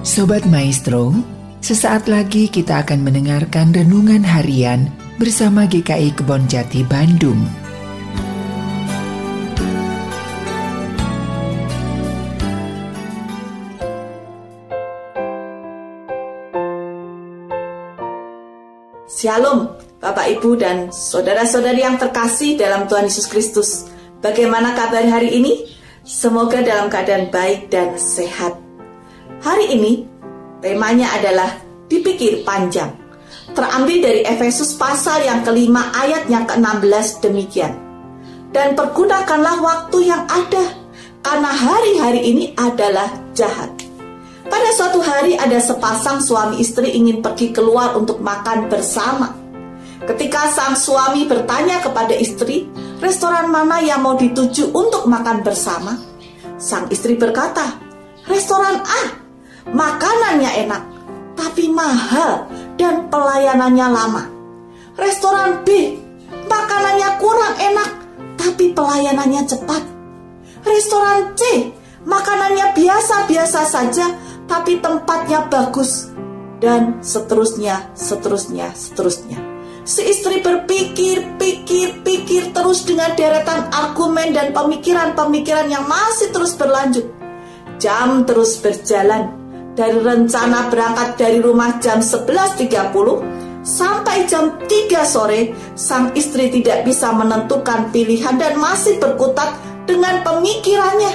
Sobat Maestro, sesaat lagi kita akan mendengarkan renungan harian bersama GKI Kebon Jati Bandung. Shalom, Bapak Ibu dan saudara-saudari yang terkasih dalam Tuhan Yesus Kristus. Bagaimana kabar hari ini? Semoga dalam keadaan baik dan sehat. Hari ini temanya adalah dipikir panjang. Terambil dari Efesus pasal yang kelima ayatnya ke-16 demikian. Dan pergunakanlah waktu yang ada, karena hari-hari ini adalah jahat. Pada suatu hari ada sepasang suami istri ingin pergi keluar untuk makan bersama. Ketika sang suami bertanya kepada istri, restoran mana yang mau dituju untuk makan bersama? Sang istri berkata, restoran A, makanannya enak, tapi mahal dan pelayanannya lama. Restoran B, makanannya kurang enak, tapi pelayanannya cepat. Restoran C, makanannya biasa-biasa saja, tapi tempatnya bagus dan seterusnya, seterusnya, seterusnya. Si istri berpikir, pikir, pikir terus dengan deretan argumen dan pemikiran-pemikiran yang masih terus berlanjut. Jam terus berjalan dari rencana berangkat dari rumah jam 11.30 sampai jam 3 sore, sang istri tidak bisa menentukan pilihan dan masih berkutat dengan pemikirannya.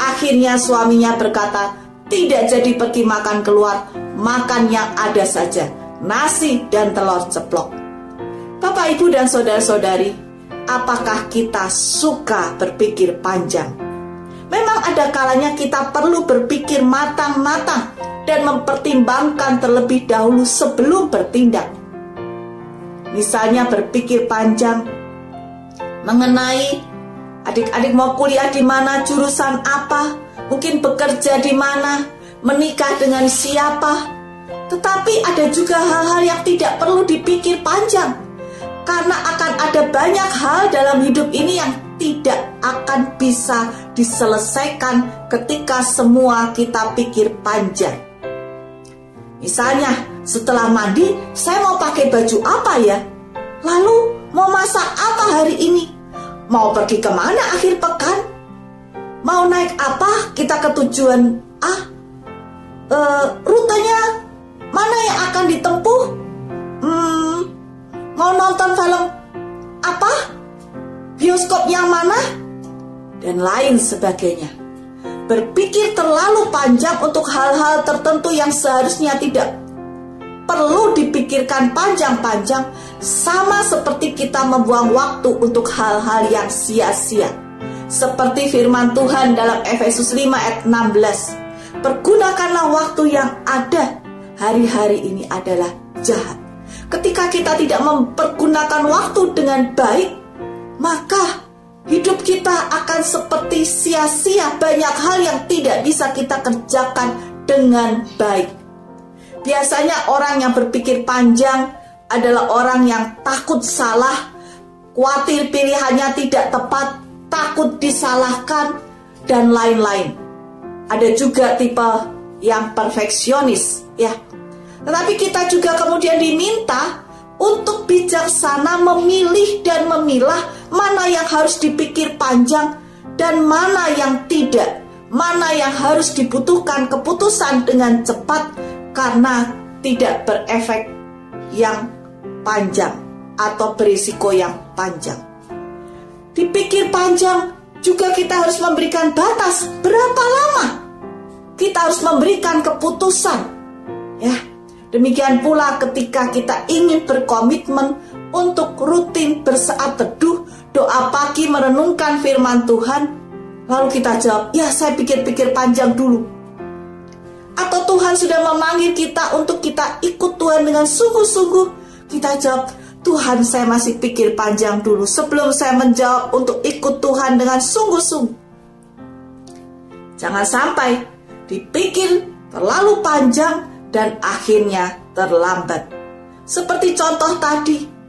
Akhirnya suaminya berkata, tidak jadi pergi makan keluar, makan yang ada saja, nasi dan telur ceplok. Bapak, Ibu, dan saudara-saudari, apakah kita suka berpikir panjang? Memang ada kalanya kita perlu berpikir matang-matang dan mempertimbangkan terlebih dahulu sebelum bertindak. Misalnya berpikir panjang mengenai adik-adik mau kuliah di mana, jurusan apa, mungkin bekerja di mana, menikah dengan siapa. Tetapi ada juga hal-hal yang tidak perlu dipikir panjang. Karena akan ada banyak hal dalam hidup ini yang tidak akan bisa diselesaikan ketika semua kita pikir panjang. Misalnya, setelah mandi, saya mau pakai baju apa ya? Lalu, mau masak apa hari ini? Mau pergi ke mana akhir pekan? Mau naik apa kita ke tujuan A? E, rutenya mana yang akan ditempuh? Hmm, mau nonton film apa? Bioskop yang mana? Dan lain sebagainya. Berpikir terlalu panjang untuk hal-hal tertentu yang seharusnya tidak perlu dipikirkan panjang-panjang sama seperti kita membuang waktu untuk hal-hal yang sia-sia seperti firman Tuhan dalam Efesus 5 ayat 16. Pergunakanlah waktu yang ada. Hari-hari ini adalah jahat. Ketika kita tidak mempergunakan waktu dengan baik, maka hidup kita akan seperti sia-sia banyak hal yang tidak bisa kita kerjakan dengan baik. Biasanya orang yang berpikir panjang adalah orang yang takut salah, khawatir pilihannya tidak tepat, takut disalahkan, dan lain-lain. Ada juga tipe yang perfeksionis, ya. Tetapi kita juga kemudian diminta untuk bijaksana memilih dan memilah mana yang harus dipikir panjang dan mana yang tidak, mana yang harus dibutuhkan keputusan dengan cepat karena tidak berefek yang panjang atau berisiko yang panjang dipikir panjang, juga kita harus memberikan batas berapa lama kita harus memberikan keputusan. Ya, demikian pula ketika kita ingin berkomitmen untuk rutin bersaat teduh, doa pagi merenungkan firman Tuhan, lalu kita jawab, "Ya, saya pikir-pikir panjang dulu." Atau Tuhan sudah memanggil kita untuk kita ikut Tuhan dengan sungguh-sungguh, kita jawab, Tuhan saya masih pikir panjang dulu sebelum saya menjawab untuk ikut Tuhan dengan sungguh-sungguh. Jangan sampai dipikir terlalu panjang dan akhirnya terlambat. Seperti contoh tadi,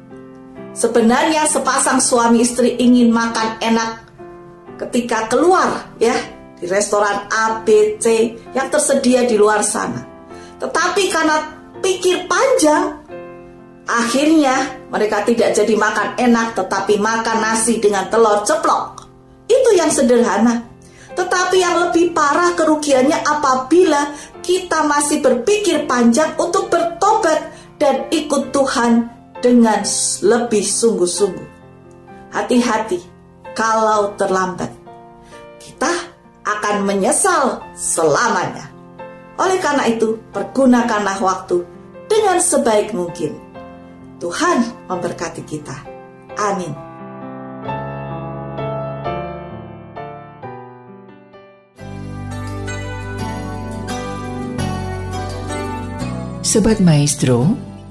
sebenarnya sepasang suami istri ingin makan enak ketika keluar ya di restoran A, yang tersedia di luar sana. Tetapi karena pikir panjang, akhirnya mereka tidak jadi makan enak tetapi makan nasi dengan telur ceplok. Itu yang sederhana. Tetapi yang lebih parah kerugiannya apabila kita masih berpikir panjang untuk bertobat dan ikut Tuhan dengan lebih sungguh-sungguh. Hati-hati kalau terlambat. Kita akan menyesal selamanya. Oleh karena itu, pergunakanlah waktu dengan sebaik mungkin. Tuhan memberkati kita. Amin. Sobat Maestro,